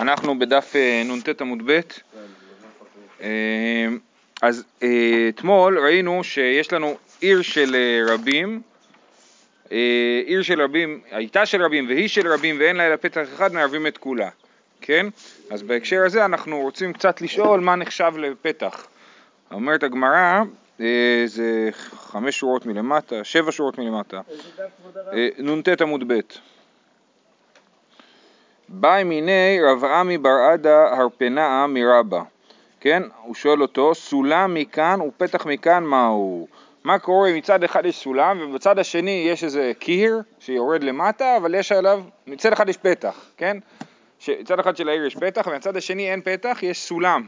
אנחנו בדף אה, נ"ט עמוד ב', אה, אז אה, אתמול ראינו שיש לנו עיר של רבים, עיר של רבים, הייתה של רבים והיא של רבים ואין לה אלא פתח אחד, מערבים את כולה, כן? אז בהקשר הזה אנחנו רוצים קצת לשאול מה נחשב לפתח. אומרת הגמרא, זה חמש שורות מלמטה, שבע שורות מלמטה, נ"ט עמוד ב'. באי מיני רב עמי בר עדה הרפנאה מרבה, כן? הוא שואל אותו, סולם מכאן ופתח מכאן מהו? מה קורה מצד אחד יש סולם ובצד השני יש איזה קיר שיורד למטה אבל יש עליו, מצד אחד יש פתח, כן? מצד אחד של העיר יש פתח ומצד השני אין פתח, יש סולם.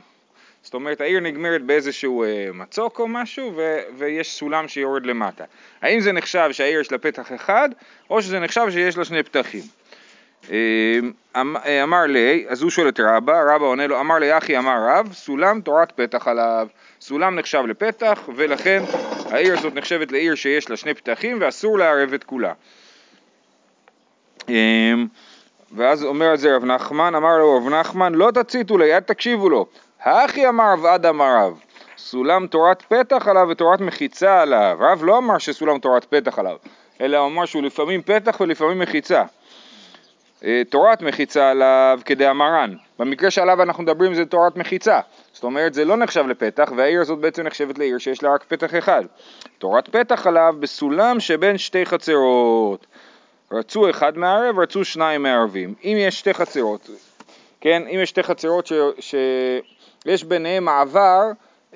זאת אומרת העיר נגמרת באיזשהו אה, מצוק או משהו ו- ויש סולם שיורד למטה. האם זה נחשב שהעיר יש לה פתח אחד או שזה נחשב שיש לה שני פתחים? אמ, אמ, אמר לי, אז הוא שואל את רבא, רבא עונה לו, אמר לי אחי אמר רב, סולם תורת פתח עליו. סולם נחשב לפתח ולכן העיר הזאת נחשבת לעיר שיש לה שני פתחים ואסור לערב את כולה. אמ, ואז אומר על זה רב נחמן, אמר לו רב נחמן, לא תציתו לי, אל תקשיבו לו. האחי אמר רב עד אמר רב, סולם תורת פתח עליו ותורת מחיצה עליו. רב לא אמר שסולם תורת פתח עליו, אלא אמר שהוא לפעמים פתח ולפעמים מחיצה. אה, תורת מחיצה עליו כדאמרן. במקרה שעליו אנחנו מדברים זה תורת מחיצה. זאת אומרת זה לא נחשב לפתח והעיר הזאת בעצם נחשבת לעיר שיש לה רק פתח אחד. תורת פתח עליו בסולם שבין שתי חצרות. רצו אחד מערב, רצו שניים מערבים. אם יש שתי חצרות, כן, אם יש שתי חצרות שיש ש... ביניהם מעבר,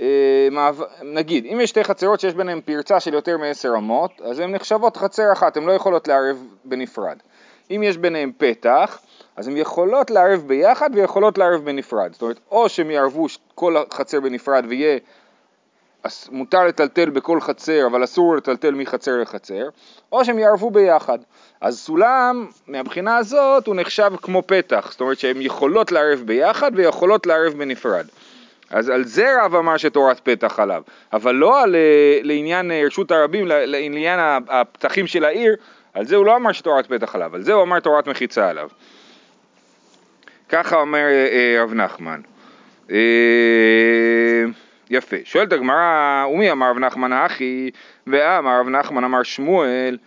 אה, מעבר, נגיד, אם יש שתי חצרות שיש ביניהם פרצה של יותר מעשר אמות, אז הן נחשבות חצר אחת, הן לא יכולות לערב בנפרד. אם יש ביניהם פתח, אז הן יכולות לערב ביחד ויכולות לערב בנפרד. זאת אומרת, או שהם יערבו כל החצר בנפרד ויהיה מותר לטלטל בכל חצר, אבל אסור לטלטל מחצר לחצר, או שהם יערבו ביחד. אז סולם, מהבחינה הזאת, הוא נחשב כמו פתח, זאת אומרת שהן יכולות לערב ביחד ויכולות לערב בנפרד. אז על זה רב אמר שתורת פתח עליו, אבל לא על, אה, לעניין אה, רשות הרבים, לעניין הפתחים של העיר, על זה הוא לא אמר שתורת פתח עליו, על זה הוא אמר תורת מחיצה עליו. ככה אומר אה, אה, רב נחמן. אה, יפה. שואלת הגמרא, ומי אמר רב נחמן האחי, ואמר רב נחמן אמר שמואל,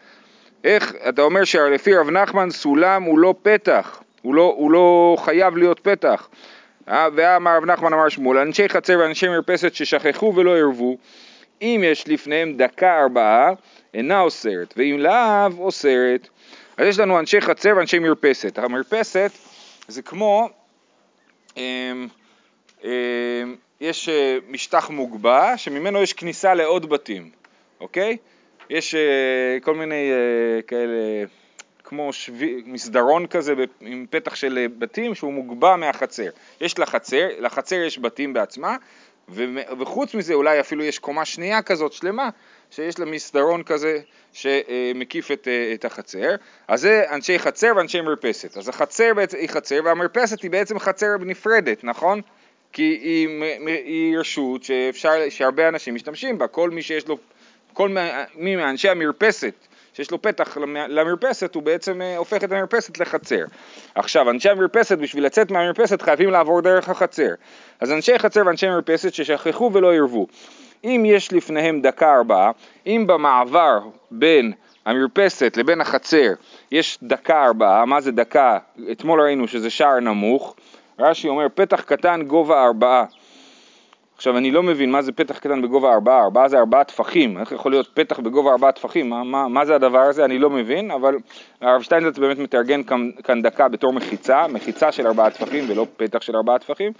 איך אתה אומר שלפי רב נחמן סולם הוא לא פתח, הוא לא, הוא לא חייב להיות פתח. ואמר רב נחמן אמר שמואל, אנשי חצר ואנשי מרפסת ששכחו ולא ערבו, אם יש לפניהם דקה ארבעה, אינה אוסרת, ואם לאו אוסרת. אז יש לנו אנשי חצר ואנשי מרפסת. המרפסת זה כמו, אמ, אמ, יש אה, משטח מוגבע שממנו יש כניסה לעוד בתים, אוקיי? יש אה, כל מיני אה, כאלה, כמו שווי, מסדרון כזה עם פתח של בתים שהוא מוגבע מהחצר. יש לחצר, לחצר יש בתים בעצמה, וחוץ מזה אולי אפילו יש קומה שנייה כזאת שלמה שיש לה מסדרון כזה שמקיף את, את החצר, אז זה אנשי חצר ואנשי מרפסת. אז החצר היא חצר והמרפסת היא בעצם חצר נפרדת, נכון? כי היא, היא רשות שאפשר, שהרבה אנשים משתמשים בה, כל מי שיש לו, כל מי מאנשי המרפסת שיש לו פתח למרפסת, הוא בעצם אה, הופך את המרפסת לחצר. עכשיו, אנשי המרפסת, בשביל לצאת מהמרפסת חייבים לעבור דרך החצר. אז אנשי חצר ואנשי מרפסת ששכחו ולא ערבו. אם יש לפניהם דקה ארבעה, אם במעבר בין המרפסת לבין החצר יש דקה ארבעה, מה זה דקה? אתמול ראינו שזה שער נמוך, רש"י אומר פתח קטן גובה ארבעה. עכשיו אני לא מבין מה זה פתח קטן בגובה ארבעה, ארבעה זה ארבעה טפחים, איך יכול להיות פתח בגובה ארבעה טפחים, מה, מה, מה זה הדבר הזה, אני לא מבין, אבל הרב שטיינזלץ באמת מתארגן כאן, כאן דקה בתור מחיצה, מחיצה של ארבעה טפחים ולא פתח של ארבעה טפחים.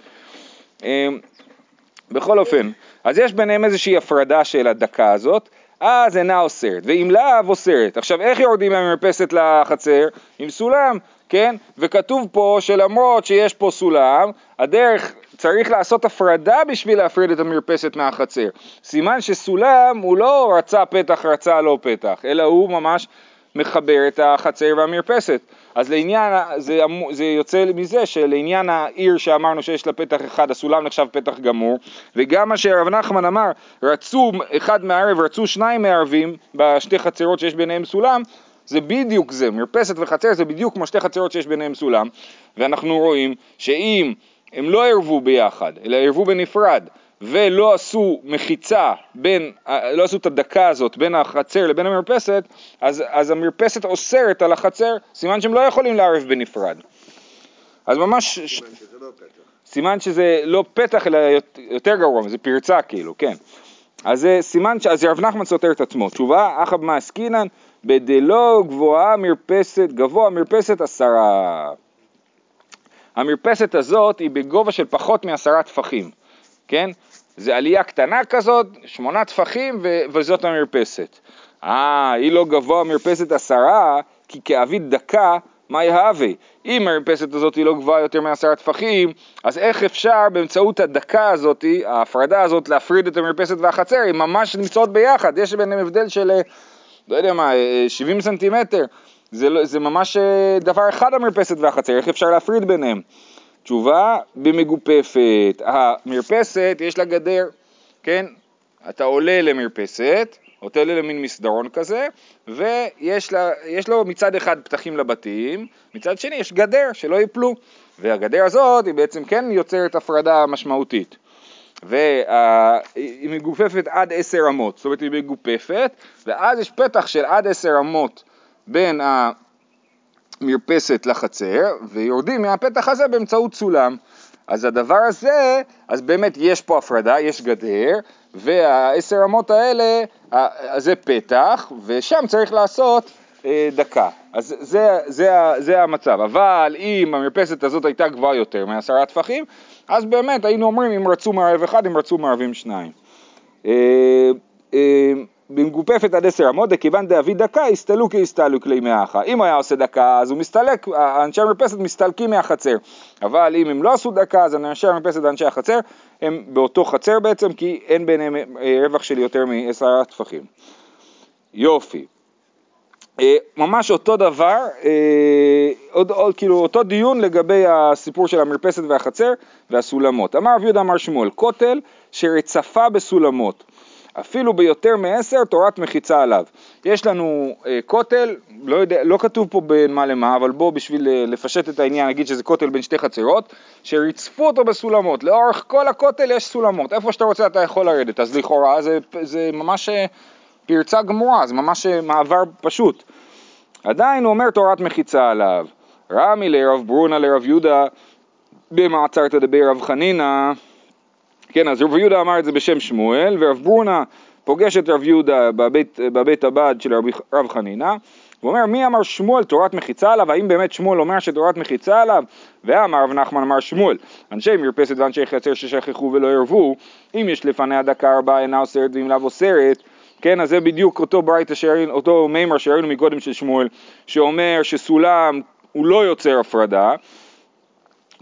בכל אופן, אז יש ביניהם איזושהי הפרדה של הדקה הזאת, אז אינה אוסרת, ואם לאו אוסרת. עכשיו איך יורדים מהמרפסת לחצר? עם סולם, כן? וכתוב פה שלמרות שיש פה סולם, הדרך צריך לעשות הפרדה בשביל להפריד את המרפסת מהחצר. סימן שסולם הוא לא רצה פתח, רצה לא פתח, אלא הוא ממש מחבר את החצר והמרפסת. אז לעניין, זה, זה יוצא מזה שלעניין העיר שאמרנו שיש לה פתח אחד, הסולם נחשב פתח גמור, וגם מה שרב נחמן אמר, רצו אחד מערב, רצו שניים מערבים בשתי חצרות שיש ביניהם סולם, זה בדיוק זה, מרפסת וחצר זה בדיוק כמו שתי חצרות שיש ביניהם סולם, ואנחנו רואים שאם הם לא ערבו ביחד, אלא ערבו בנפרד, ולא עשו מחיצה בין, לא עשו את הדקה הזאת בין החצר לבין המרפסת, אז, אז המרפסת אוסרת על החצר, סימן שהם לא יכולים לערב בנפרד. אז ממש... סימן שזה לא פתח. סימן שזה לא פתח אלא יותר גרוע, זה פרצה כאילו, כן. אז זה סימן, ש... אז רב נחמן סותר את עצמו. תשובה, אחא במעסקינן, בדלא גבוהה מרפסת, גבוה מרפסת עשרה. המרפסת הזאת היא בגובה של פחות מעשרה טפחים, כן? זה עלייה קטנה כזאת, שמונה טפחים ו... וזאת המרפסת. אה, היא לא גבוה מרפסת עשרה, כי כאבית דקה מה יהווה? אם המרפסת הזאת היא לא גבוהה יותר מעשרה טפחים, אז איך אפשר באמצעות הדקה הזאת, ההפרדה הזאת, להפריד את המרפסת והחצר? הן ממש נמצאות ביחד, יש ביניהם הבדל של, אה, לא יודע מה, 70 אה, סנטימטר. זה, לא, זה ממש אה, דבר אחד המרפסת והחצר, איך אפשר להפריד ביניהם? תשובה, במגופפת. המרפסת, יש לה גדר, כן? אתה עולה למרפסת, עולה למין מסדרון כזה, ויש לה, לו מצד אחד פתחים לבתים, מצד שני יש גדר שלא ייפלו, והגדר הזאת היא בעצם כן יוצרת הפרדה משמעותית. והיא מגופפת עד עשר אמות, זאת אומרת היא מגופפת, ואז יש פתח של עד עשר אמות בין המרפסת לחצר, ויורדים מהפתח הזה באמצעות סולם. אז הדבר הזה, אז באמת יש פה הפרדה, יש גדר, והעשר אמות האלה, זה פתח, ושם צריך לעשות אה, דקה. אז זה, זה, זה המצב. אבל אם המרפסת הזאת הייתה גבוהה יותר מעשרה טפחים, אז באמת היינו אומרים אם רצו מערב אחד, אם רצו מערבים שניים. במגופפת עד עשר אמות, דכיוון דאבי דקה, הסתלו כהסתלו כלי מאחה. אם הוא היה עושה דקה, אז הוא מסתלק, אנשי המרפסת מסתלקים מהחצר. אבל אם הם לא עשו דקה, אז אנשי המרפסת ואנשי החצר, הם באותו חצר בעצם, כי אין ביניהם אה, רווח של יותר מעשרה טפחים. יופי. אה, ממש אותו דבר, אה, עוד, עוד, כאילו אותו דיון לגבי הסיפור של המרפסת והחצר והסולמות. אמר רב יהודה אמר שמואל, כותל שרצפה בסולמות. אפילו ביותר מעשר תורת מחיצה עליו. יש לנו אה, כותל, לא, יודע, לא כתוב פה בין מה למה, אבל בוא בשביל אה, לפשט את העניין נגיד שזה כותל בין שתי חצרות, שריצפו אותו בסולמות, לאורך כל הכותל יש סולמות, איפה שאתה רוצה אתה יכול לרדת, אז לכאורה זה, זה ממש אה, פרצה גמורה, זה ממש אה, מעבר פשוט. עדיין הוא אומר תורת מחיצה עליו. רמי לרב ברונה לרב יהודה במעצר תדבר רב חנינא כן, אז רב יהודה אמר את זה בשם שמואל, ורב ברונה פוגש את רב יהודה בבית, בבית הבד של רב, רב חנינא, הוא אומר, מי אמר שמואל תורת מחיצה עליו? האם באמת שמואל אומר שתורת מחיצה עליו? ואמר רב נחמן אמר שמואל, אנשי מרפסת ואנשי חצר ששכחו ולא ערבו, אם יש לפניה דקה ארבעה אינה אוסרת ואם לאו אוסרת, כן, אז זה בדיוק אותו ברייתא שראינו, אותו מימר שראינו מקודם של שמואל, שאומר שסולם הוא לא יוצר הפרדה.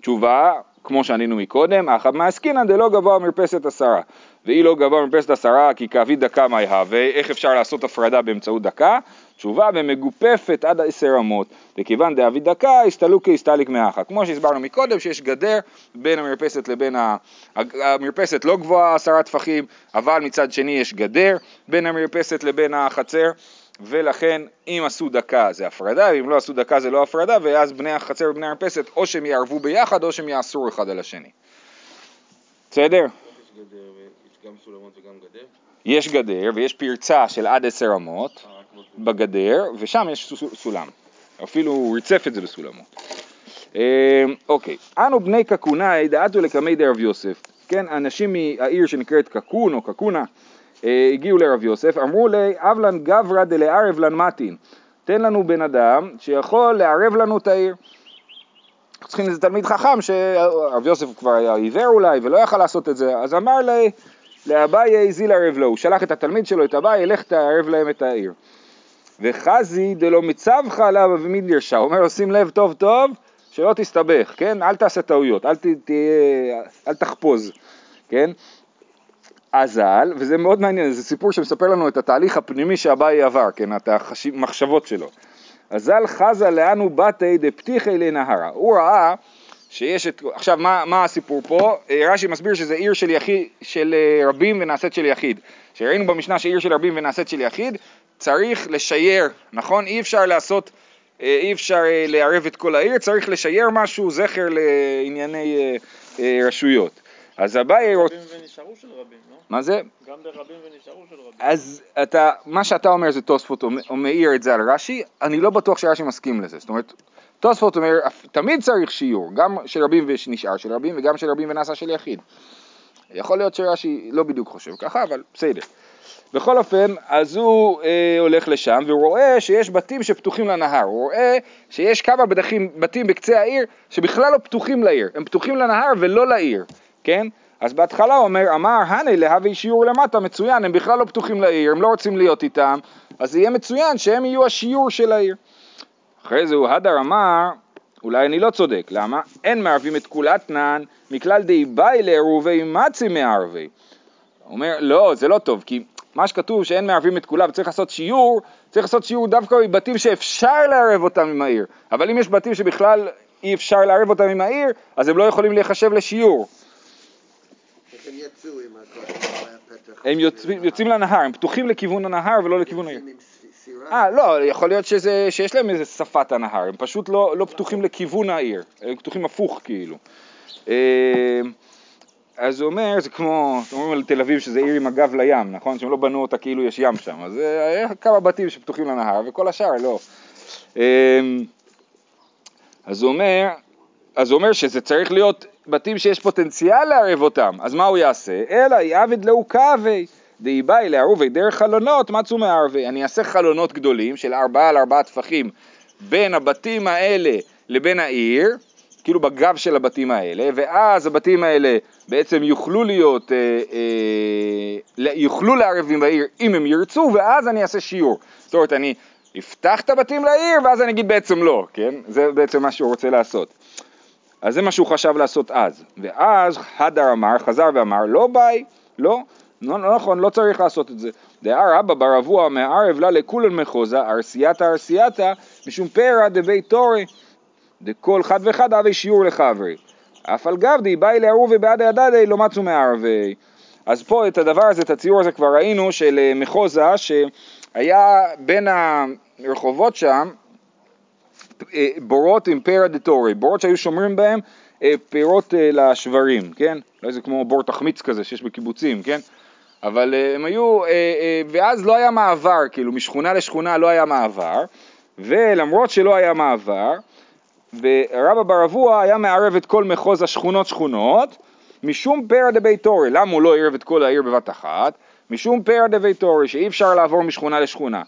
תשובה, כמו שענינו מקודם, אחא מעסקינן דלא גבוה מרפסת עשרה. והיא לא גבוה מרפסת עשרה כי כאבי דקה מה יהווה, איך אפשר לעשות הפרדה באמצעות דקה? תשובה ומגופפת עד עשר אמות, וכיוון דאבי דקה הסתלוק כהסתליק מאחה. כמו שהסברנו מקודם שיש גדר בין המרפסת לבין ה... המרפסת לא גבוהה עשרה טפחים, אבל מצד שני יש גדר בין המרפסת לבין החצר. ולכן אם עשו דקה זה הפרדה, ואם לא עשו דקה זה לא הפרדה, ואז בני החצר ובני המרפסת או שהם יערבו ביחד או שהם יאסרו אחד על השני. בסדר? יש גם סולמות וגם גדר? יש גדר ויש פרצה של עד עשר אמות אה, בגדר, ושם יש סולם. אפילו הוא ריצף את זה בסולמות. אה, אוקיי, אנו בני קקונאי דעתו לקמי דרב יוסף. כן, אנשים מהעיר שנקראת קקון או קקונה, הגיעו לרב יוסף, אמרו לי, אבלן גברא דלערב לן מתין, תן לנו בן אדם שיכול לערב לנו את העיר. צריכים איזה תלמיד חכם שרב יוסף כבר היה עיוור אולי ולא יכל לעשות את זה, אז אמר לי, לאביי זיל ערב לו, הוא שלח את התלמיד שלו, את אביי, לך תערב להם את העיר. וחזי דלא מצווך עליו ומדרשה, הוא אומר לו שים לב טוב טוב שלא תסתבך, כן? אל תעשה טעויות, אל, ת, תהיה, אל תחפוז, כן? אזל, וזה מאוד מעניין, זה סיפור שמספר לנו את התהליך הפנימי שאביי עבר, כן, את המחשבות שלו. אזל חזה לאנו בתי דפתיחי לנהרה. הוא ראה שיש את... עכשיו, מה, מה הסיפור פה? אה, רש"י מסביר שזה עיר של, יחיד, של אה, רבים ונעשית של יחיד. שראינו במשנה שעיר של רבים ונעשית של יחיד, צריך לשייר, נכון? אי אפשר לעשות, אה, אי אפשר לערב את כל העיר, צריך לשייר משהו, זכר לענייני רשויות. אז אביי... רבים ונשארו של רבים, לא? מה זה? גם ברבים ונשארו של רבים. אז אתה, מה שאתה אומר זה תוספות, הוא מאיר את זה על רש"י, אני לא בטוח שרש"י מסכים לזה. זאת אומרת, תוספות אומר, תמיד צריך שיעור, גם של רבים ונשאר של רבים וגם של רבים ונעשה של יחיד. יכול להיות שרש"י לא בדיוק חושב ככה, אבל בסדר. בכל אופן, אז הוא אה, הולך לשם והוא רואה שיש בתים שפתוחים לנהר, הוא רואה שיש כמה בדחים, בתים בקצה העיר שבכלל לא פתוחים לעיר, הם פתוחים לנהר ולא לעיר, כן? אז בהתחלה הוא אומר, אמר הנה להביא שיעור למטה, מצוין, הם בכלל לא פתוחים לעיר, הם לא רוצים להיות איתם, אז יהיה מצוין שהם יהיו השיעור של העיר. אחרי זה הוא הדר אמר, אולי אני לא צודק, למה? אין מערבים את כולתנן מכלל די באי לערובי מצי מערבי. הוא אומר, לא, זה לא טוב, כי מה שכתוב שאין מערבים את כולם וצריך לעשות שיעור, צריך לעשות שיעור דווקא מבתים שאפשר לערב אותם עם העיר. אבל אם יש בתים שבכלל אי אפשר לערב אותם עם העיר, אז הם לא יכולים להיחשב לשיעור. הם יצאו עם הפתח? הם יוצאים, לנהר, הם פתוחים לכיוון הנהר ולא לכיוון העיר. אה, לא, יכול להיות שזה, שיש להם איזה שפת הנהר, הם פשוט לא, לא פתוחים לכיוון העיר, הם פתוחים הפוך כאילו. אה, אז הוא אומר, זה כמו, אתם אומרים על תל אביב שזה עיר עם הגב לים, נכון? שהם לא בנו אותה כאילו יש ים שם, אז היה כמה בתים שפתוחים לנהר וכל השאר לא. אה, אז הוא אומר, אז הוא אומר שזה צריך להיות בתים שיש פוטנציאל לערב אותם, אז מה הוא יעשה? אלא יעבד לאו קאווי. דאי באי לערובי דרך חלונות מצאו מערבי. אני אעשה חלונות גדולים של ארבעה על ארבעה טפחים בין הבתים האלה לבין העיר, כאילו בגב של הבתים האלה, ואז הבתים האלה בעצם יוכלו להיות, אה, אה, יוכלו לערב עם העיר אם הם ירצו, ואז אני אעשה שיעור. זאת אומרת, אני אפתח את הבתים לעיר, ואז אני אגיד בעצם לא, כן? זה בעצם מה שהוא רוצה לעשות. אז זה מה שהוא חשב לעשות אז. ואז הדר אמר, חזר ואמר, לא ביי, לא. לא, לא נכון, לא צריך לעשות את זה. דאר רבא בר אבוה מערב לה לכולן מחוזה, ארסייתא ארסייתא, משום פרא דבי תורי, דכל חד וחד אבי שיעור לחברי. אף על גבדי באי לערובי בעדי הדדי לא מצאו מערבי. אז פה את הדבר הזה, את הציור הזה כבר ראינו של אה, מחוזה שהיה בין הרחובות שם בורות עם פרא דתורי, בורות שהיו שומרים בהם אה, פירות לשברים, כן? אולי זה כמו בור תחמיץ כזה שיש בקיבוצים, כן? אבל הם היו, ואז לא היה מעבר, כאילו משכונה לשכונה לא היה מעבר, ולמרות שלא היה מעבר, ורבא בר אבוה היה מערב את כל מחוז השכונות שכונות, משום פרא דביתורי, למה הוא לא ערב את כל העיר בבת אחת? משום פרא דביתורי, שאי אפשר לעבור משכונה לשכונה.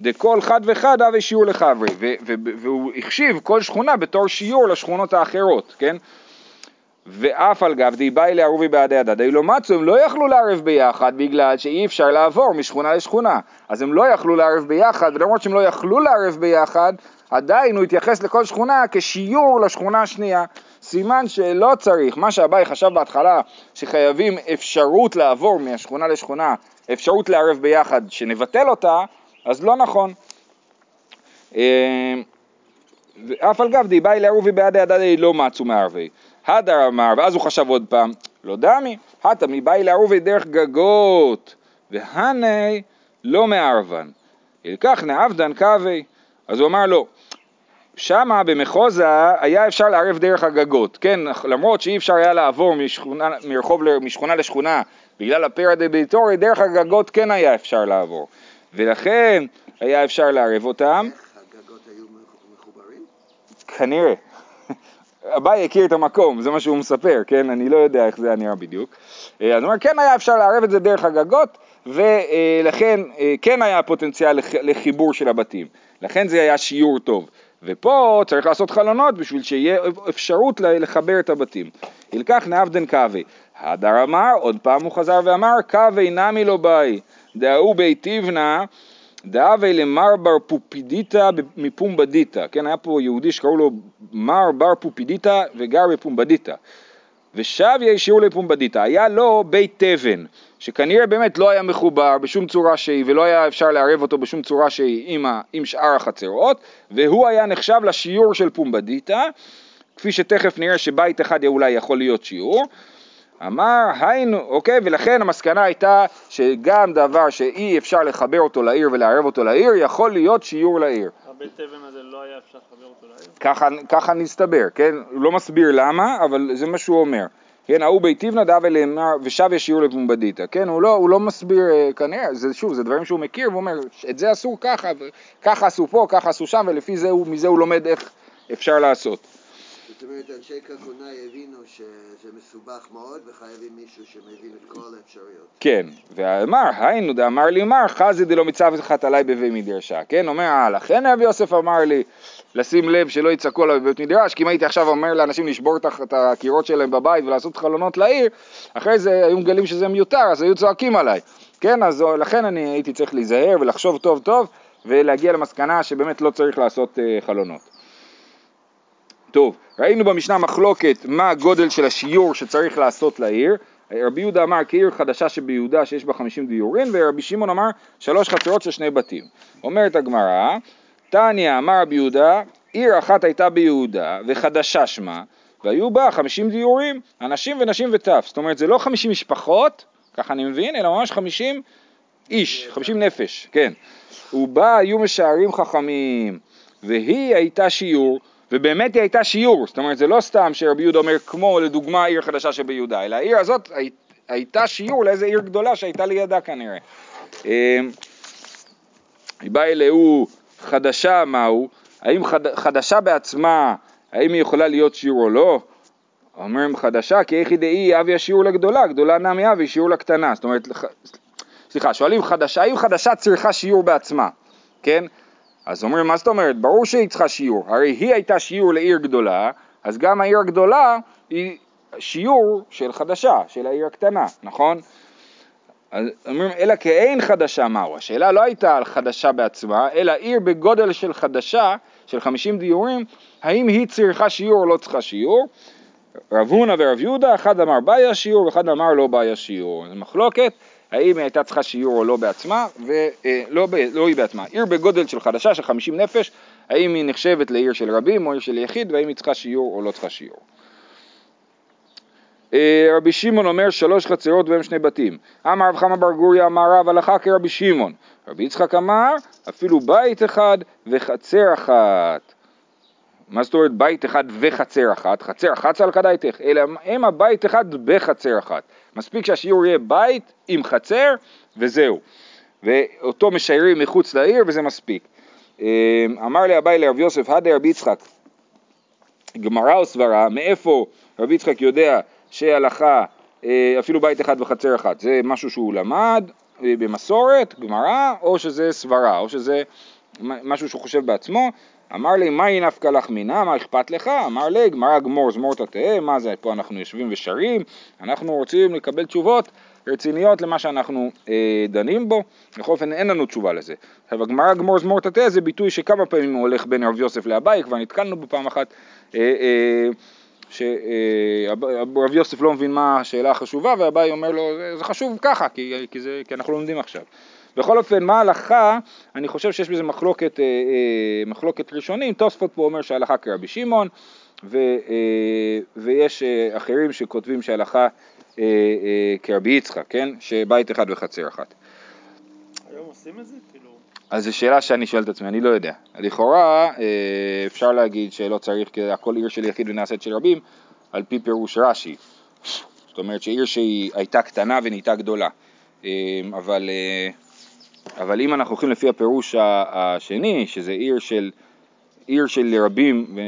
דכל חד וחד אבי שיעור לחברי, והוא החשיב כל שכונה בתור שיעור לשכונות האחרות, כן? ואף על גב די באי לערובי בעדי הדדי לא מצאו, הם לא יכלו לערב ביחד בגלל שאי אפשר לעבור משכונה לשכונה. אז הם לא יכלו לערב ביחד, ולמרות שהם לא יכלו לערב ביחד, עדיין הוא התייחס לכל שכונה כשיעור לשכונה השנייה. סימן שלא צריך, מה שאביי חשב בהתחלה, שחייבים אפשרות לעבור מהשכונה לשכונה, אפשרות לערב ביחד, שנבטל אותה, אז לא נכון. אה, אף על גב די באי לערובי בעדי הדדי לא מצאו מערבי. הדר אמר, ואז הוא חשב עוד פעם, לא דמי, הטה מבאי לערובי דרך גגות, והנה לא מערבן. ילקח נעבדן קווי. אז הוא אמר לו, שמה במחוזה היה אפשר לערב דרך הגגות, כן, למרות שאי אפשר היה לעבור משכונה, מרחוב משכונה לשכונה בגלל הפרא דה ביתורי, דרך הגגות כן היה אפשר לעבור, ולכן היה אפשר לערב אותם. הגגות היו מחוברים? כנראה. אביי הכיר את המקום, זה מה שהוא מספר, כן? אני לא יודע איך זה היה נראה בדיוק. אה, אז הוא אומר, כן היה אפשר לערב את זה דרך הגגות, ולכן אה, כן היה פוטנציאל לחיבור של הבתים. לכן זה היה שיעור טוב. ופה צריך לעשות חלונות בשביל שיהיה אפשרות לחבר את הבתים. ילקח נאבדן קווי. הדר אמר, עוד פעם הוא חזר ואמר, קווי נמי לא באי. דאו ביתיבנה דאבי למר בר פופידיטה מפומבדיטה, כן, היה פה יהודי שקראו לו מר בר פופידיטה וגר בפומבדיטה. ושב ישירו לפומבדיטה, היה לו בית תבן, שכנראה באמת לא היה מחובר בשום צורה שהיא ולא היה אפשר לערב אותו בשום צורה שהיא עם, ה, עם שאר החצרות, והוא היה נחשב לשיעור של פומבדיטה, כפי שתכף נראה שבית אחד אולי יכול להיות שיעור, אמר היינו, אוקיי, ולכן המסקנה הייתה שגם דבר שאי אפשר לחבר אותו לעיר ולערב אותו לעיר, יכול להיות שיעור לעיר. הבית אבן הזה לא היה אפשר לחבר אותו לעיר? ככה, ככה נסתבר, כן? הוא לא מסביר למה, אבל זה מה שהוא אומר. כן, ההוא ביתיבנא דאב אלימר ושב ישיעור לפומבדיתא, כן, הוא לא, הוא לא מסביר אה, כנראה, זה שוב, זה דברים שהוא מכיר, והוא אומר, את זה אסור ככה, ככה עשו פה, ככה עשו שם, ולפי זה, הוא, מזה הוא לומד איך אפשר לעשות. זאת אומרת, אנשי קרקונאי הבינו שזה מסובך מאוד וחייבים מישהו שמבין את כל האפשרויות. כן, ואמר, היינו דאמר לי מר, חזי דלא מצב אחת עלי בבי מדרשה, כן, אומר, אה, לכן רבי יוסף אמר לי, לשים לב שלא יצעקו עליו בבית מדרש, כי אם הייתי עכשיו אומר לאנשים לשבור את הקירות שלהם בבית ולעשות חלונות לעיר, אחרי זה היו מגלים שזה מיותר, אז היו צועקים עליי, כן, אז לכן אני הייתי צריך להיזהר ולחשוב טוב טוב, ולהגיע למסקנה שבאמת לא צריך לעשות אה, חלונות. טוב, ראינו במשנה מחלוקת מה הגודל של השיעור שצריך לעשות לעיר. רבי יהודה אמר כעיר חדשה שביהודה שיש בה חמישים דיורין, ורבי שמעון אמר שלוש חצרות של שני בתים. אומרת הגמרא, תניא אמר רבי יהודה, עיר אחת הייתה ביהודה וחדשה שמה, והיו בה חמישים דיורים, אנשים ונשים וטף. זאת אומרת זה לא חמישים משפחות, ככה אני מבין, אלא ממש חמישים איש, חמישים נפש, כן. ובה היו משערים חכמים, והיא הייתה שיעור, ובאמת היא הייתה שיעור, זאת אומרת זה לא סתם שרבי יהודה אומר כמו לדוגמה עיר חדשה שביהודה, אלא העיר הזאת הי- הייתה שיעור לאיזה עיר גדולה שהייתה לידה כנראה. אמ, היא באה אלוהו חדשה מהו, האם חד, חדשה בעצמה, האם היא יכולה להיות שיעור או לא? אומרים חדשה כי איך ידעי אבי השיעור לגדולה, גדולה נמי אבי שיעור לקטנה, זאת אומרת, סליחה, שואלים חדשה, האם חדשה צריכה שיעור בעצמה, כן? אז אומרים, מה זאת אומרת? ברור שהיא צריכה שיעור, הרי היא הייתה שיעור לעיר גדולה, אז גם העיר הגדולה היא שיעור של חדשה, של העיר הקטנה, נכון? אז אומרים, אלא כאין חדשה מהו? השאלה לא הייתה על חדשה בעצמה, אלא עיר בגודל של חדשה, של 50 דיורים, האם היא צריכה שיעור או לא צריכה שיעור? רב הונא ורב יהודה, אחד אמר בעיה שיעור ואחד אמר לא בעיה שיעור. זו מחלוקת, האם היא הייתה צריכה שיעור או לא בעצמה, ולא ב, לא היא בעצמה. עיר בגודל של חדשה, של 50 נפש, האם היא נחשבת לעיר של רבים או עיר של יחיד, והאם היא צריכה שיעור או לא צריכה שיעור. אה, רבי שמעון אומר שלוש חצרות והם שני בתים. אמר רב חמא בר גוריה אמר רב הלכה כרבי שמעון. רבי יצחק אמר אפילו בית אחד וחצר אחת. מה זאת אומרת בית אחד וחצר אחת? חצר אחת סלקדייתך, אלא אם הבית אחד בחצר אחת. מספיק שהשיעור יהיה בית עם חצר וזהו. ואותו משיירים מחוץ לעיר וזה מספיק. אה, אמר לי אביי לרב יוסף, הדה רבי יצחק, גמרא או סברה, מאיפה רבי יצחק יודע שהלכה אה, אפילו בית אחד וחצר אחת, זה משהו שהוא למד אה, במסורת, גמרא, או שזה סברה, או שזה משהו שהוא חושב בעצמו. אמר לי, מהי נפקא לך מינה, מה אכפת לך? אמר לי, גמרא גמור זמור תתאה, מה זה, פה אנחנו יושבים ושרים, אנחנו רוצים לקבל תשובות רציניות למה שאנחנו אה, דנים בו, בכל אופן אין לנו תשובה לזה. עכשיו הגמרא גמור זמור תתאה זה ביטוי שכמה פעמים הוא הולך בין רב יוסף לאביי, כבר נתקלנו בו פעם אחת, אה, אה, שרב יוסף לא מבין מה השאלה החשובה ואביי אומר לו "זה- זה חשוב ככה כי, כי, זה, כי אנחנו לומדים עכשיו. בכל אופן, מה ההלכה? אני חושב שיש בזה מחלוקת, אה, אה, מחלוקת ראשונים, תוספות פה אומר שההלכה כרבי שמעון, ו, אה, ויש אחרים שכותבים שההלכה כרבי יצחק, כן? שבית אחד וחצר אחת. היום עושים את זה? כאילו... אז זו שאלה שאני שואל את עצמי, אני לא יודע. לכאורה אפשר להגיד שלא צריך, כי הכל עיר של יחיד ונעשית של רבים, על פי פירוש רש"י. זאת אומרת שעיר שהיא הייתה קטנה ונהייתה גדולה. אבל, אבל אם אנחנו הולכים לפי הפירוש השני, שזה עיר של, עיר של רבים,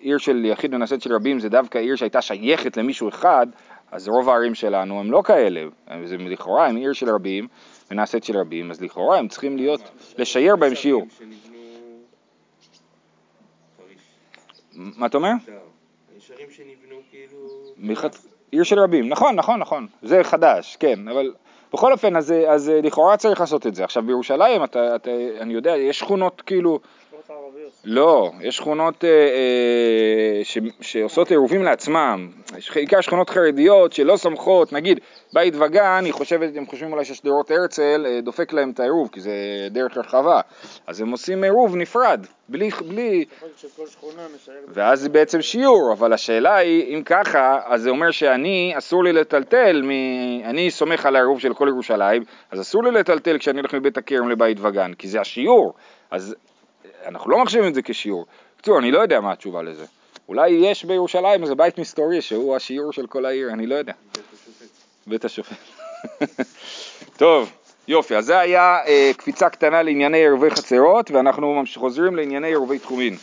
עיר של יחיד ונעשית של רבים זה דווקא עיר שהייתה שייכת למישהו אחד, אז רוב הערים שלנו הם לא כאלה. זה לכאורה הם עיר של רבים ונעשית של רבים, אז לכאורה הם צריכים להיות, לשייר בהם שיעור. מה אתה אומר? הישרים שנבנו כאילו... עיר של רבים, נכון, נכון, נכון, זה חדש, כן, אבל בכל אופן, אז, אז לכאורה צריך לעשות את זה. עכשיו בירושלים, אתה, אתה, אני יודע, יש שכונות כאילו. לא, יש שכונות אה, אה, ש, שעושות עירובים לעצמם, יש בעיקר שכונות חרדיות שלא סומכות, נגיד בית וגן, היא חושבת, הם חושבים אולי ששדרות הרצל אה, דופק להם את העירוב, כי זה דרך רחבה, אז הם עושים עירוב נפרד, בלי, בלי. ואז זה בעצם שיעור, אבל השאלה היא, אם ככה, אז זה אומר שאני, אסור לי לטלטל, מ... אני סומך על העירוב של כל ירושלים, אז אסור לי לטלטל כשאני הולך מבית הכרם לבית וגן, כי זה השיעור, אז אנחנו לא מחשיבים את זה כשיעור. בקיצור, אני לא יודע מה התשובה לזה. אולי יש בירושלים איזה בית מסתורי שהוא השיעור של כל העיר, אני לא יודע. בית השופט. טוב, יופי, אז זה היה אה, קפיצה קטנה לענייני ערבי חצרות, ואנחנו חוזרים לענייני ערבי תחומין.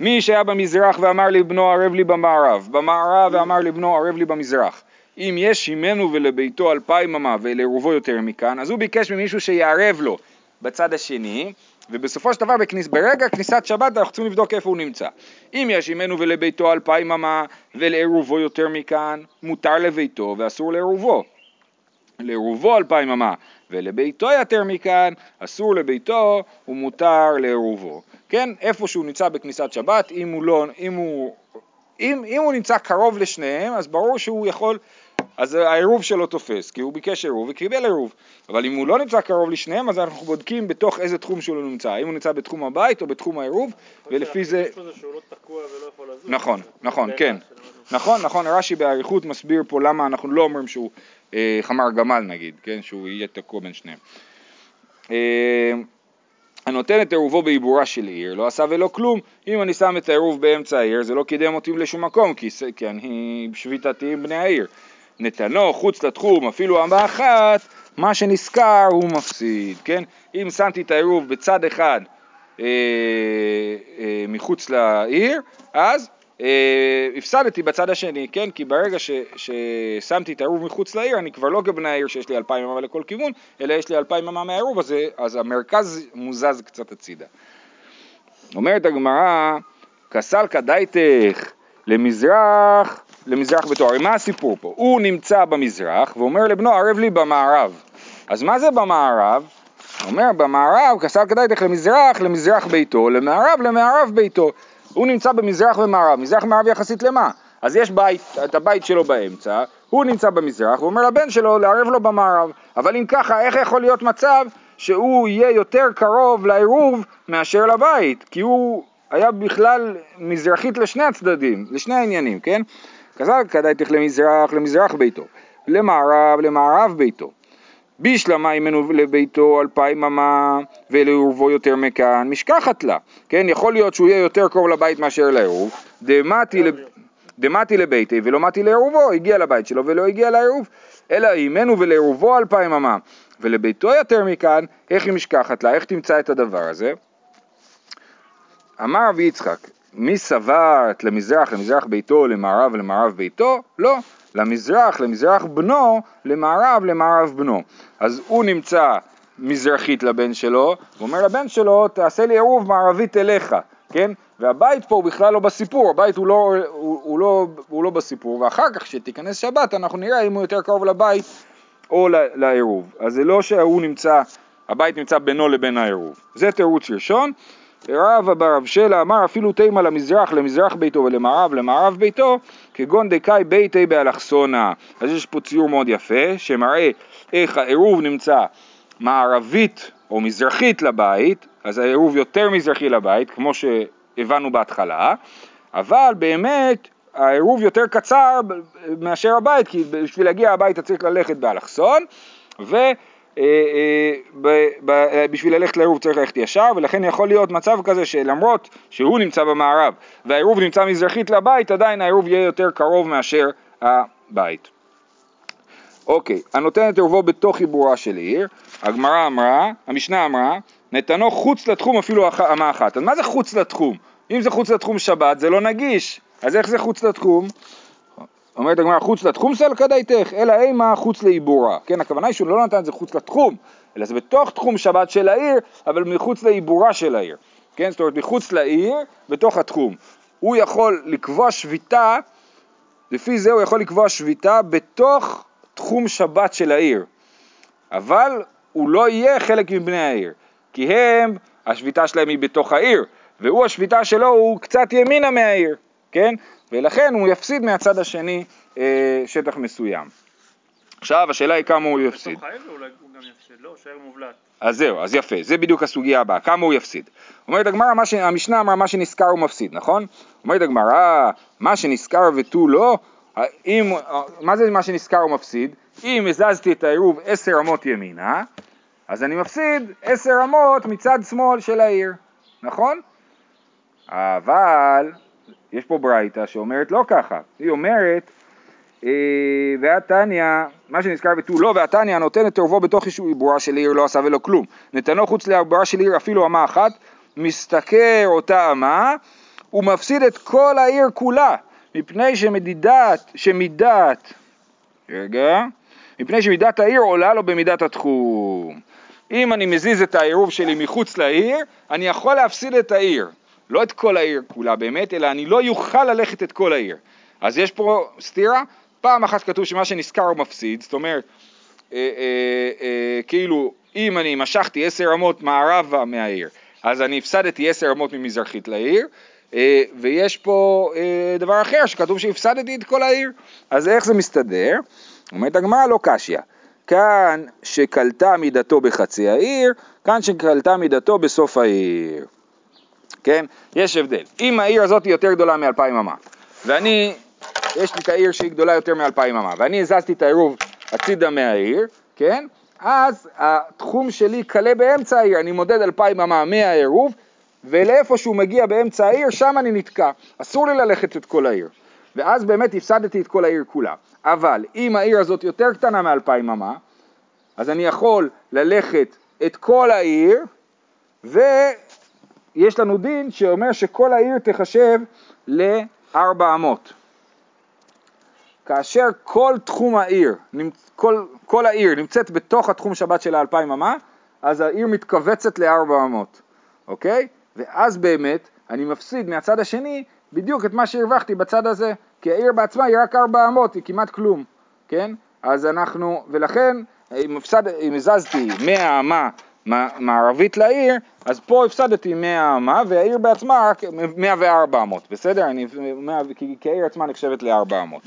מי שהיה במזרח ואמר לבנו ערב לי במערב, במערב ואמר לבנו ערב לי במזרח. אם יש שמנו ולביתו אלפיים אמה ולעירובו יותר מכאן, אז הוא ביקש ממישהו שיערב לו בצד השני, ובסופו של דבר בכניס, ברגע כניסת שבת אנחנו צריכים לבדוק איפה הוא נמצא. אם יש שמנו ולביתו אלפיים אמה ולעירובו יותר מכאן, מותר לביתו ואסור לעירובו. לעירובו אלפיים אמה ולביתו יותר מכאן, אסור לביתו ומותר לעירובו. כן, איפה שהוא נמצא בכניסת שבת, אם הוא לא, אם הוא, אם, אם הוא נמצא קרוב לשניהם, אז ברור שהוא יכול, אז העירוב שלו תופס, כי הוא ביקש עירוב וקיבל עירוב. אבל אם הוא לא נמצא קרוב לשניהם, אז אנחנו בודקים בתוך איזה תחום שהוא נמצא, האם הוא נמצא בתחום הבית או בתחום העירוב, ולפי זה... לא. נכון, נכון, כן. נכון, נכון, רש"י באריכות מסביר פה למה אנחנו לא אומרים שהוא אה, חמר גמל נגיד, כן, שהוא יהיה תקוע בין שניהם. אה, הנותן את עירובו בעיבורה של עיר, לא עשה ולא כלום, אם אני שם את העירוב באמצע העיר זה לא קידם אותי לשום מקום, כי, כי אני שביתתי עם בני העיר. נתנו חוץ לתחום, אפילו אמה אחת, מה שנשכר הוא מפסיד, כן? אם שמתי את העירוב בצד אחד אה, אה, מחוץ לעיר, אז אה, הפסדתי בצד השני, כן? כי ברגע ש, ששמתי את העירוב מחוץ לעיר, אני כבר לא כבני העיר שיש לי אלפיים אמה לכל כיוון, אלא יש לי אלפיים אמה מהעירוב הזה, אז המרכז מוזז קצת הצידה. אומרת הגמרא, כסלקא דייתך למזרח, למזרח ביתו. מה הסיפור פה? הוא נמצא במזרח ואומר לבנו ערב לי במערב. אז מה זה במערב? הוא אומר במערב כסלקא דייתך למזרח, למזרח ביתו, למערב, למערב ביתו. הוא נמצא במזרח ומערב, מזרח ומערב יחסית למה? אז יש בית, את הבית שלו באמצע, הוא נמצא במזרח, הוא אומר לבן שלו לערב לו במערב. אבל אם ככה, איך יכול להיות מצב שהוא יהיה יותר קרוב לעירוב מאשר לבית? כי הוא היה בכלל מזרחית לשני הצדדים, לשני העניינים, כן? כזל כדאיתך למזרח, למזרח ביתו, למערב, למערב ביתו. בישלמה ממנו לביתו אלפיים אמה ולעורבו יותר מכאן, משכחת לה, כן? יכול להיות שהוא יהיה יותר קרוב לבית מאשר לעירוב. דמתי לביתי ולא מתי לעירובו, הגיע לבית שלו ולא הגיע לעירוב, אלא אימנו ולעירובו אלפיים אמה ולביתו יותר מכאן, איך היא משכחת לה, איך תמצא את הדבר הזה? אמר רבי יצחק, מי סברת למזרח, למזרח ביתו, למערב, למערב ביתו? לא, למזרח, למזרח בנו, למערב, למערב בנו. אז הוא נמצא מזרחית לבן שלו, הוא אומר לבן שלו, תעשה לי עירוב מערבית אליך, כן? והבית פה הוא בכלל לא בסיפור, הבית הוא לא, הוא, הוא לא, הוא לא בסיפור, ואחר כך כשתיכנס שבת אנחנו נראה אם הוא יותר קרוב לבית או לעירוב. אז זה לא שהוא נמצא, הבית נמצא בינו לבין העירוב. זה תירוץ ראשון. רב אבר רב שלה אמר אפילו תימה למזרח, למזרח ביתו ולמערב, למערב ביתו, כגון דקאי ביתי באלכסונה. אז יש פה ציור מאוד יפה, שמראה איך העירוב נמצא מערבית או מזרחית לבית, אז העירוב יותר מזרחי לבית, כמו שהבנו בהתחלה, אבל באמת העירוב יותר קצר מאשר הבית, כי בשביל להגיע הביתה צריך ללכת באלכסון, ו... אה, אה, ב- בשביל ללכת לעירוב צריך ללכת ישר, ולכן יכול להיות מצב כזה שלמרות שהוא נמצא במערב והעירוב נמצא מזרחית לבית, עדיין העירוב יהיה יותר קרוב מאשר הבית. אוקיי, הנותן את עירובו בתוך עיבורה של עיר, הגמרא אמרה, המשנה אמרה, נתנו חוץ לתחום אפילו אמה אחת. אז מה זה חוץ לתחום? אם זה חוץ לתחום שבת זה לא נגיש, אז איך זה חוץ לתחום? אומרת הגמרא חוץ לתחום סלקא דייתך, אלא אימה חוץ לעיבורה. כן, הכוונה היא שהוא לא נתן את זה חוץ לתחום, אלא זה בתוך תחום שבת של העיר, אבל מחוץ לעיבורה של העיר. כן, זאת אומרת מחוץ לעיר, בתוך התחום. הוא יכול לקבוע שביתה, לפי זה הוא יכול לקבוע שביתה בתוך תחום שבת של העיר. אבל הוא לא יהיה חלק מבני העיר, כי הם, השביתה שלהם היא בתוך העיר, והוא השביתה שלו הוא קצת ימינה מהעיר, כן? ולכן הוא יפסיד מהצד השני אה, שטח מסוים. עכשיו השאלה היא כמה הוא יפסיד. לא? אז זהו, אז יפה, זה בדיוק הסוגיה הבאה, כמה הוא יפסיד. אומרת הגמרא, ש- המשנה אמרה מה שנזכר הוא מפסיד, נכון? אומרת הגמרא, מה שנזכר ותו לא, אם, מה זה מה שנזכר הוא מפסיד? אם הזזתי את העירוב עשר אמות ימינה, אז אני מפסיד עשר אמות מצד שמאל של העיר, נכון? אבל יש פה ברייתא שאומרת לא ככה, היא אומרת אה, והתניא, מה שנזכר ותו לא, והתניא נותן את ערבו בתוך עיבורה של עיר לא עשה ולא כלום. נתנו חוץ לעיבורה של עיר אפילו אמה אחת, משתכר אותה אמה, ומפסיד את כל העיר כולה, מפני שמדידת, שמידת, רגע, מפני שמידת העיר עולה לו במידת התחום. אם אני מזיז את העירוב שלי מחוץ לעיר, אני יכול להפסיד את העיר. לא את כל העיר כולה באמת, אלא אני לא יוכל ללכת את כל העיר. אז יש פה סתירה, פעם אחת כתוב שמה שנזכר הוא מפסיד, זאת אומרת, אה, אה, אה, כאילו אם אני משכתי עשר אמות מערבה מהעיר, אז אני הפסדתי עשר אמות ממזרחית לעיר, אה, ויש פה אה, דבר אחר שכתוב שהפסדתי את כל העיר, אז איך זה מסתדר? אומרת הגמרא לא קשיא, כאן שקלטה מידתו בחצי העיר, כאן שקלטה מידתו בסוף העיר. כן? יש הבדל. אם העיר הזאת היא יותר גדולה מאלפיים אמה, ואני, יש לי את העיר שהיא גדולה יותר מאלפיים אמה, ואני הזזתי את העירוב הצידה מהעיר, כן? אז התחום שלי קלה באמצע העיר, אני מודד אלפיים אמה מהעירוב, ולאיפה שהוא מגיע באמצע העיר, שם אני נתקע. אסור לי ללכת את כל העיר. ואז באמת הפסדתי את כל העיר כולה. אבל אם העיר הזאת יותר קטנה מאלפיים אמה, אז אני יכול ללכת את כל העיר, ויש לנו דין שאומר שכל העיר תחשב לארבע אמות. כאשר כל תחום העיר, כל, כל העיר נמצאת בתוך התחום שבת של האלפיים אמה, אז העיר מתכווצת לארבע אמות, אוקיי? ואז באמת אני מפסיד מהצד השני בדיוק את מה שהרווחתי בצד הזה, כי העיר בעצמה היא רק ארבע אמות, היא כמעט כלום, כן? אז אנחנו, ולכן אם, הפסד, אם הזזתי 100 אמה מערבית לעיר, אז פה הפסדתי 100 אמה, והעיר בעצמה רק 104 אמות, בסדר? אני, 100, כי, כי העיר עצמה נחשבת ל-4 אמות.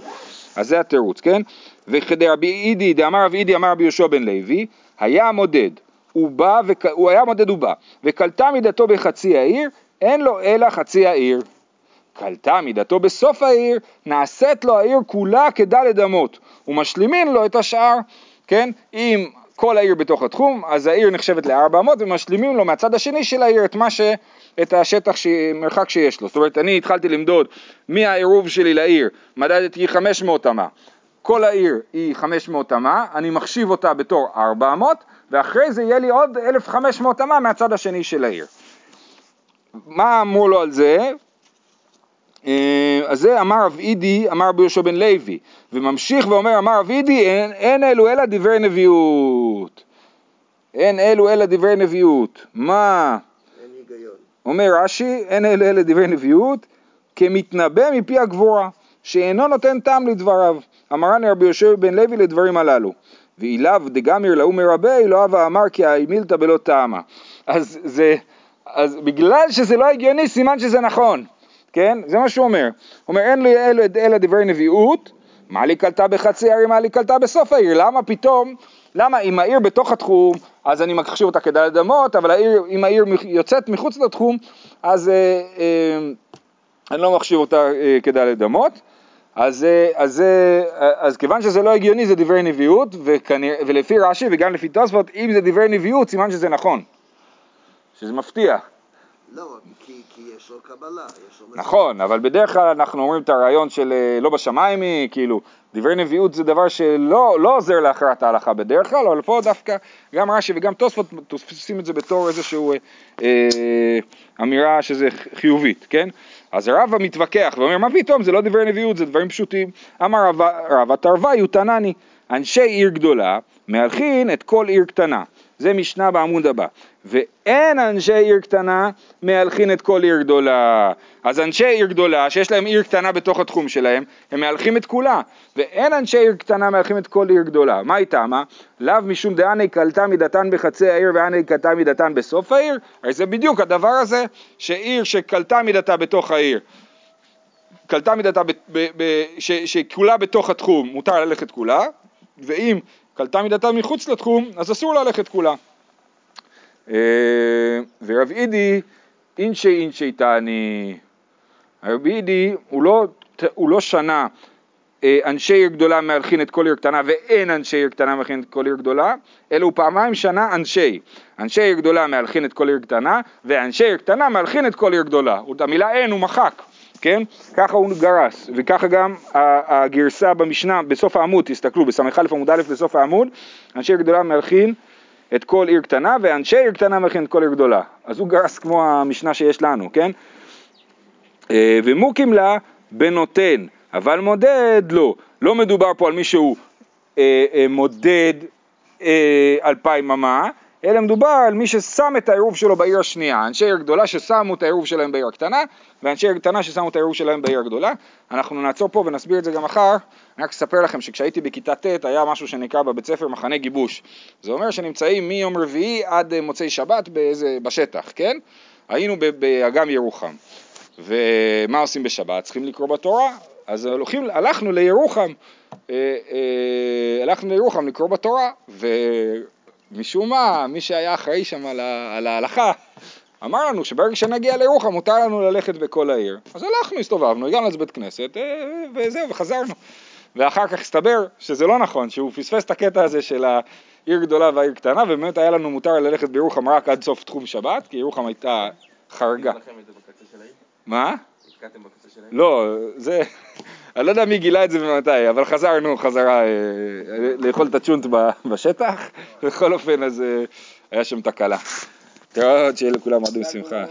אז זה התירוץ, כן? וכדרבי אידי, דאמר רבי אידי, אמר רבי יהושע בן לוי, היה מודד, הוא בא, וק... הוא היה מודד ובא, וקלטה מידתו בחצי העיר, אין לו אלא חצי העיר. קלטה מידתו בסוף העיר, נעשית לו העיר כולה כדלת אמות, ומשלימין לו את השאר, כן? אם כל העיר בתוך התחום, אז העיר נחשבת לארבע אמות, ומשלימים לו מהצד השני של העיר את מה ש... את השטח, ש... מרחק שיש לו. זאת אומרת, אני התחלתי למדוד מהעירוב שלי לעיר, מדדתי 500 אמה. כל העיר היא 500 אמה, אני מחשיב אותה בתור 400, ואחרי זה יהיה לי עוד 1,500 אמה מהצד השני של העיר. מה אמרו לו על זה? אה, אז זה אמר רב אידי, אמר רבי יהושע בן לוי, וממשיך ואומר, אמר רב אידי, אין, אין אלו אלא דברי נביאות. אין אלו אלא דברי נביאות. מה? אין היגיון. אומר רש"י, אין אלו אלא דברי נביאות, כמתנבא מפי הגבורה, שאינו נותן טעם לדבריו. אמרני רבי יהושע בן לוי לדברים הללו. ואילאו דגמיר לאו מרבי, לא הווה אמר כי האמילתא בלא טעמה. אז זה, אז בגלל שזה לא הגיוני, סימן שזה נכון, כן? זה מה שהוא אומר. הוא אומר, אין לי אלא, אלא דברי נביאות, מה לי קלטה בחצי העיר, מה לי קלטה בסוף העיר, למה פתאום, למה אם העיר בתוך התחום, אז אני מחשיב אותה כדלת אמות, אבל העיר, אם העיר יוצאת מחוץ לתחום, אז אה, אה, אני לא מחשיב אותה אה, כדלת אמות. אז, אה, אז, אה, אז כיוון שזה לא הגיוני זה דברי נביאות, וכנראה, ולפי רש"י וגם לפי תוספות, אם זה דברי נביאות, סימן שזה נכון, שזה מפתיע. לא, כי, יש לו קבלה, יש לו... נכון, אבל בדרך כלל אנחנו אומרים את הרעיון של אה, לא בשמיים היא, כאילו, דברי נביאות זה דבר שלא לא עוזר להכרעת ההלכה בדרך כלל, אבל פה דווקא גם רש"י וגם תוספות תופסים את זה בתור איזושהי אה, אה, אמירה שזה חיובית, כן? אז רבא מתווכח ואומר, מה פתאום, זה לא דברי נביאות, זה דברים פשוטים. אמר רבא, תרווי הוא תנני, אנשי עיר גדולה מהלכין את כל עיר קטנה, זה משנה בעמוד הבא. ואין אנשי עיר קטנה מהלכין את כל עיר גדולה. אז אנשי עיר גדולה, שיש להם עיר קטנה בתוך התחום שלהם, הם מהלכים את כולה. ואין אנשי עיר קטנה מהלכים את כל עיר גדולה. מה איתם? לאו משום דאני קלטה מידתן בחצי העיר ואני קלטה מידתן בסוף העיר? הרי זה בדיוק הדבר הזה, שעיר שקלטה מידתה בתוך העיר. קלטה מידתה ב, ב, ב, ש, שכולה בתוך התחום, מותר ללכת כולה, ואם קלטה מידתה מחוץ לתחום, אז אסור ללכת כולה. אה, ורב אידי אינשי אינשי תעני. רב אידי הוא לא, הוא לא שנה אה, אנשי עיר גדולה מהלכין את כל עיר קטנה ואין אנשי עיר קטנה מהלכין את כל עיר גדולה, אלא הוא פעמיים שנה אנשי. אנשי עיר גדולה מהלכין את כל עיר קטנה ואנשי עיר קטנה מהלכין את כל עיר גדולה. את המילה אין הוא מחק. כן? ככה הוא גרס, וככה גם הגרסה במשנה, בסוף העמוד, תסתכלו, בס"א עמוד א' בסוף העמוד, אנשי גדולה מלכין את כל עיר קטנה, ואנשי עיר קטנה מלכין את כל עיר גדולה. אז הוא גרס כמו המשנה שיש לנו, כן? אה, ומוקים לה בנותן, אבל מודד לא. לא מדובר פה על מישהו אה, אה, מודד אה, אלפיים אמה, אלא מדובר על מי ששם את העירוב שלו בעיר השנייה, אנשי עיר גדולה ששמו את העירוב שלהם בעיר הקטנה, ואנשי עיר קטנה ששמו את העירוב שלהם בעיר הגדולה. אנחנו נעצור פה ונסביר את זה גם מחר. אני רק אספר לכם שכשהייתי בכיתה ט' היה משהו שנקרא בבית ספר מחנה גיבוש. זה אומר שנמצאים מיום רביעי עד אה, מוצאי שבת באיזה, בשטח, כן? היינו באגם ירוחם. ומה עושים בשבת? צריכים לקרוא בתורה. אז הולכים, הלכנו לירוחם, אה, אה, הלכנו לירוחם לקרוא בתורה, ו... משום מה, מי שהיה אחראי שם על, על ההלכה, אמר לנו שברגע שנגיע לירוחם מותר לנו ללכת בכל העיר. אז הלכנו, הסתובבנו, הגענו לזה בית כנסת, אה, וזהו, וחזרנו. ואחר כך הסתבר שזה לא נכון, שהוא פספס את הקטע הזה של העיר גדולה והעיר קטנה, ובאמת היה לנו מותר ללכת בירוחם רק עד סוף תחום שבת, כי ירוחם הייתה חרגה. מה? לא, זה, אני לא יודע מי גילה את זה ומתי, אבל חזרנו חזרה אה, לאכול את הצ'ונט בשטח, בכל אופן אז אה, היה שם תקלה. תראה, שיהיה לכולם עד עם שמחה.